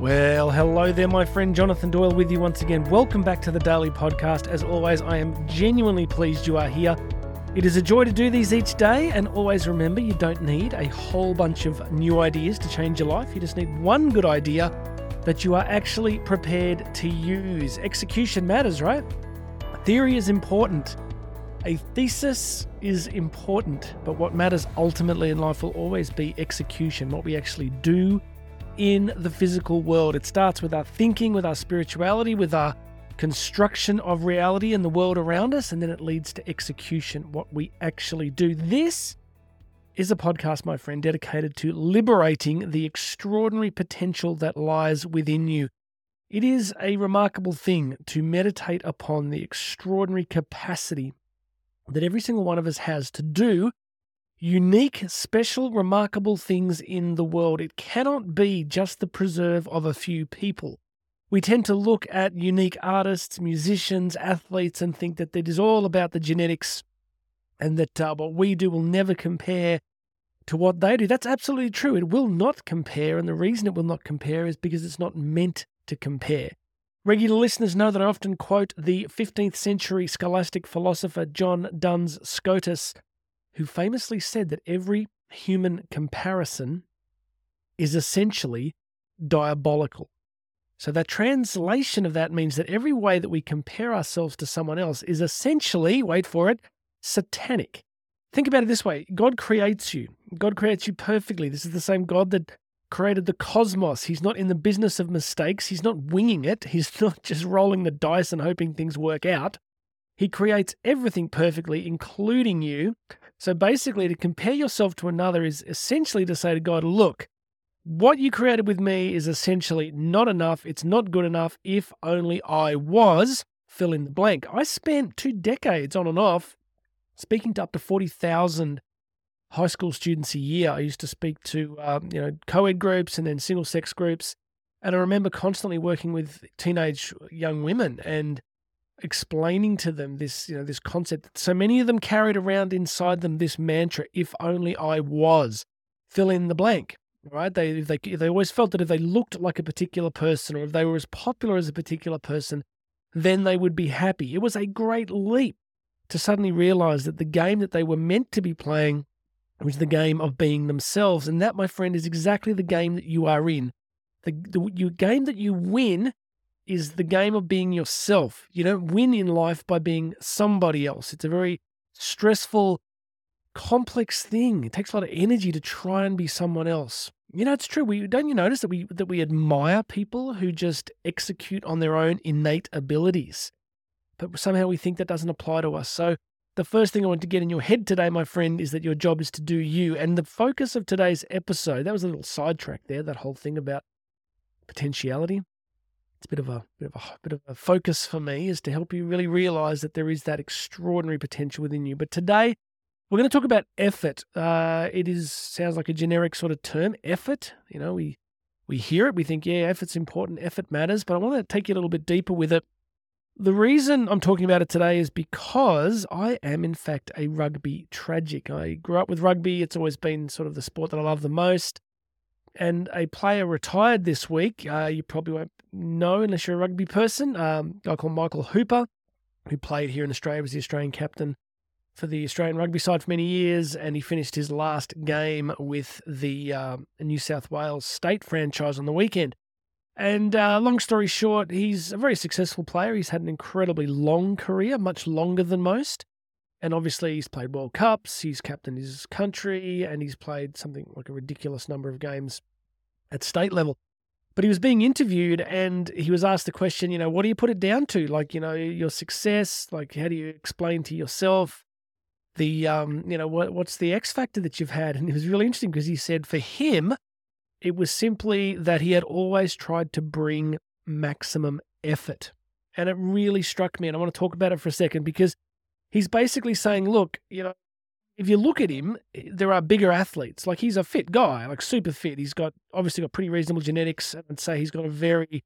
Well, hello there, my friend Jonathan Doyle with you once again. Welcome back to the Daily Podcast. As always, I am genuinely pleased you are here. It is a joy to do these each day, and always remember you don't need a whole bunch of new ideas to change your life. You just need one good idea that you are actually prepared to use. Execution matters, right? Theory is important. A thesis is important, but what matters ultimately in life will always be execution, what we actually do in the physical world. It starts with our thinking, with our spirituality, with our construction of reality and the world around us, and then it leads to execution, what we actually do. This is a podcast, my friend, dedicated to liberating the extraordinary potential that lies within you. It is a remarkable thing to meditate upon the extraordinary capacity that every single one of us has to do unique, special, remarkable things in the world. It cannot be just the preserve of a few people. We tend to look at unique artists, musicians, athletes, and think that it is all about the genetics and that uh, what we do will never compare to what they do. That's absolutely true. It will not compare. And the reason it will not compare is because it's not meant to compare. Regular listeners know that I often quote the 15th century scholastic philosopher John Duns Scotus who famously said that every human comparison is essentially diabolical. So, that translation of that means that every way that we compare ourselves to someone else is essentially, wait for it, satanic. Think about it this way God creates you, God creates you perfectly. This is the same God that created the cosmos. He's not in the business of mistakes, He's not winging it, He's not just rolling the dice and hoping things work out. He creates everything perfectly, including you. So basically, to compare yourself to another is essentially to say to God, look, what you created with me is essentially not enough. It's not good enough. If only I was, fill in the blank. I spent two decades on and off speaking to up to 40,000 high school students a year. I used to speak to, um, you know, co-ed groups and then single sex groups. And I remember constantly working with teenage young women and explaining to them this, you know, this concept. So many of them carried around inside them this mantra, if only I was, fill in the blank, right? They, they, they always felt that if they looked like a particular person or if they were as popular as a particular person, then they would be happy. It was a great leap to suddenly realize that the game that they were meant to be playing was the game of being themselves. And that, my friend, is exactly the game that you are in. The, the you, game that you win is the game of being yourself. You don't win in life by being somebody else. It's a very stressful, complex thing. It takes a lot of energy to try and be someone else. You know, it's true. We don't you notice that we that we admire people who just execute on their own innate abilities. But somehow we think that doesn't apply to us. So the first thing I want to get in your head today, my friend, is that your job is to do you. And the focus of today's episode, that was a little sidetrack there, that whole thing about potentiality it's a bit of a bit of a bit of a focus for me is to help you really realize that there is that extraordinary potential within you. But today we're going to talk about effort. Uh, it is sounds like a generic sort of term, effort. You know, we we hear it, we think, yeah, effort's important, effort matters. But I want to take you a little bit deeper with it. The reason I'm talking about it today is because I am, in fact, a rugby tragic. I grew up with rugby. It's always been sort of the sport that I love the most and a player retired this week. Uh, you probably won't know unless you're a rugby person. Um, a guy called Michael Hooper, who played here in Australia, was the Australian captain for the Australian rugby side for many years, and he finished his last game with the uh, New South Wales state franchise on the weekend. And uh, long story short, he's a very successful player. He's had an incredibly long career, much longer than most. And obviously, he's played World Cups, he's captained his country, and he's played something like a ridiculous number of games at state level. But he was being interviewed and he was asked the question, you know, what do you put it down to? Like, you know, your success, like, how do you explain to yourself the, um, you know, what, what's the X factor that you've had? And it was really interesting because he said for him, it was simply that he had always tried to bring maximum effort. And it really struck me. And I want to talk about it for a second because he's basically saying, look, you know, if you look at him, there are bigger athletes. Like he's a fit guy, like super fit. He's got obviously got pretty reasonable genetics. I'd say he's got a very,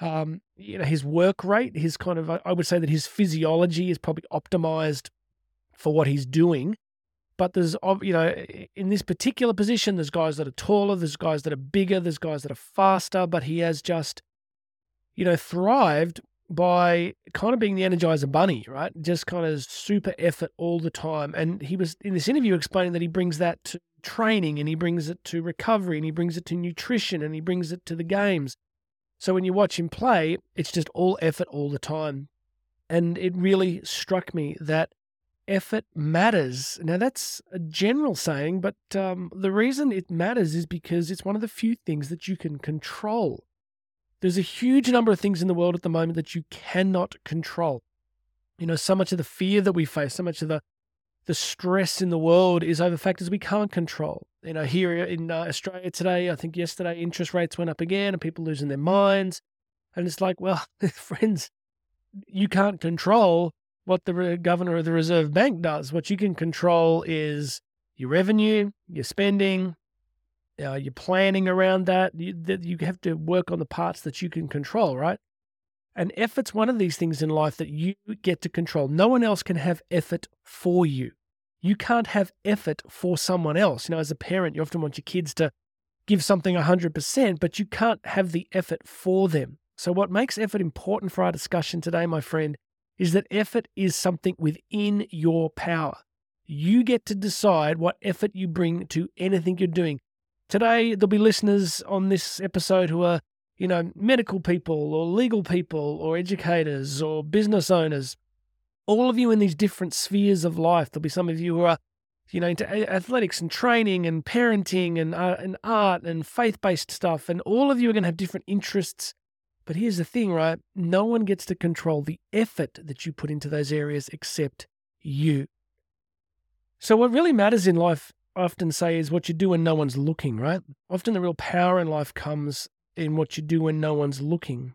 um, you know, his work rate, his kind of, I would say that his physiology is probably optimized for what he's doing. but there's you know in this particular position there's guys that are taller there's guys that are bigger there's guys that are faster but he has just you know thrived by kind of being the energizer bunny right just kind of super effort all the time and he was in this interview explaining that he brings that to training and he brings it to recovery and he brings it to nutrition and he brings it to the games so when you watch him play it's just all effort all the time and it really struck me that effort matters. Now, that's a general saying, but um, the reason it matters is because it's one of the few things that you can control. There's a huge number of things in the world at the moment that you cannot control. You know, so much of the fear that we face, so much of the the stress in the world is over factors we can't control. You know, here in uh, Australia today, I think yesterday interest rates went up again and people losing their minds. And it's like, well, friends, you can't control what the governor of the Reserve Bank does. What you can control is your revenue, your spending, uh, your planning around that. You, that you have to work on the parts that you can control, right? And effort's one of these things in life that you get to control. No one else can have effort for you. You can't have effort for someone else. You know, as a parent, you often want your kids to give something 100%, but you can't have the effort for them. So, what makes effort important for our discussion today, my friend, is that effort is something within your power. You get to decide what effort you bring to anything you're doing. Today, there'll be listeners on this episode who are, you know, medical people or legal people or educators or business owners. All of you in these different spheres of life. There'll be some of you who are, you know, into athletics and training and parenting and, uh, and art and faith based stuff. And all of you are going to have different interests but here's the thing, right? No one gets to control the effort that you put into those areas except you. So, what really matters in life, Often say, is what you do when no one's looking, right? Often the real power in life comes in what you do when no one's looking.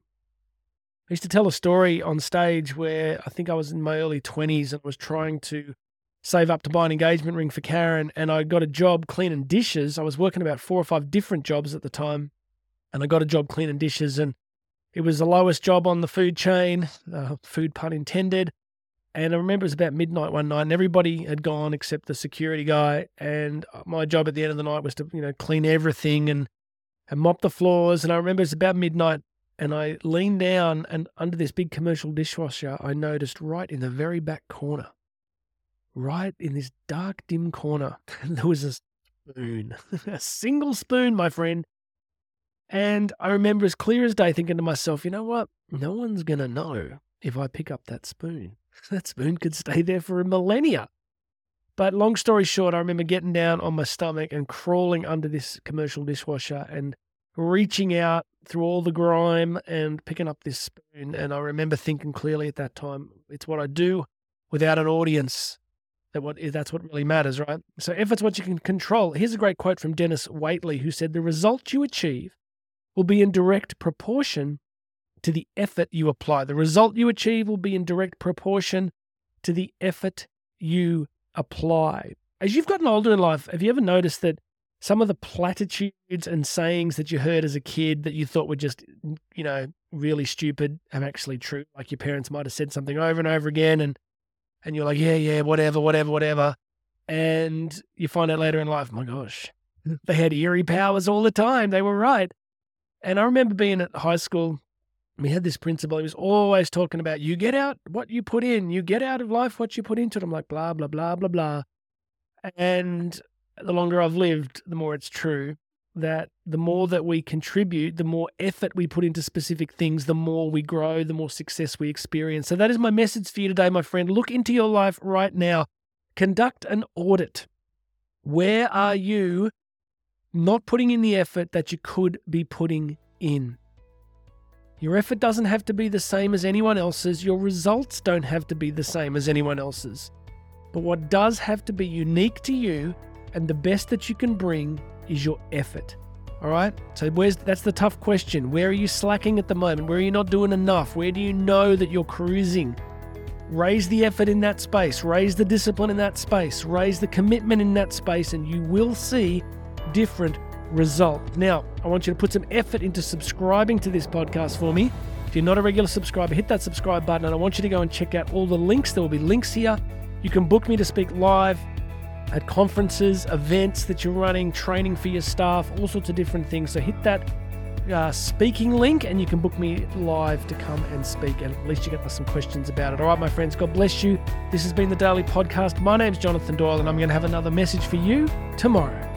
I used to tell a story on stage where I think I was in my early 20s and was trying to save up to buy an engagement ring for Karen, and I got a job cleaning dishes. I was working about four or five different jobs at the time, and I got a job cleaning dishes. And it was the lowest job on the food chain, uh, food pun intended. And I remember it was about midnight one night, and everybody had gone except the security guy. And uh, my job at the end of the night was to, you know, clean everything and, and mop the floors. And I remember it was about midnight, and I leaned down, and under this big commercial dishwasher, I noticed right in the very back corner, right in this dark, dim corner, there was a spoon, a single spoon, my friend, and I remember as clear as day thinking to myself, you know what? No one's going to know if I pick up that spoon. That spoon could stay there for a millennia. But long story short, I remember getting down on my stomach and crawling under this commercial dishwasher and reaching out through all the grime and picking up this spoon. And I remember thinking clearly at that time, it's what I do without an audience. That what eh, that's what really matters, right? So it's what you can control, here's a great quote from Dennis Waitley, who said, "The result you achieve will be in direct proportion to the effort you apply. The result you achieve will be in direct proportion to the effort you apply. As you've gotten older in life, have you ever noticed that some of the platitudes and sayings that you heard as a kid that you thought were just, you know, really stupid are actually true? Like your parents might have said something over and over again and and you're like, yeah, yeah, whatever, whatever, whatever. And you find out later in life, my gosh, they had eerie powers all the time. They were right. And I remember being at high school, we had this principal, he was always talking about you get out what you put in, you get out of life what you put into it. I'm like, blah, blah, blah, blah, blah. And the longer I've lived, the more it's true that the more that we contribute, the more effort we put into specific things, the more we grow, the more success we experience. So that is my message for you today, my friend. Look into your life right now. Conduct an audit. Where are you not putting in the effort that you could be putting in. Your effort doesn't have to be the same as anyone else's, your results don't have to be the same as anyone else's. But what does have to be unique to you and the best that you can bring is your effort. All right? So where's that's the tough question. Where are you slacking at the moment? Where are you not doing enough? Where do you know that you're cruising? Raise the effort in that space, raise the discipline in that space, raise the commitment in that space, and you will see different result. Now, I want you to put some effort into subscribing to this podcast for me. If you're not a regular subscriber, hit that subscribe button and I want you to go and check out all the links. There will be links here. You can book me to speak live. at conferences, events that you're running, training for your staff, all sorts of different things. So hit that uh, speaking link and you can book me live to come and speak. And at least you get some questions about it. All right, my friends, God bless you. This has been the Daily Podcast. My name's Jonathan Doyle, and I'm going to have another message for you tomorrow.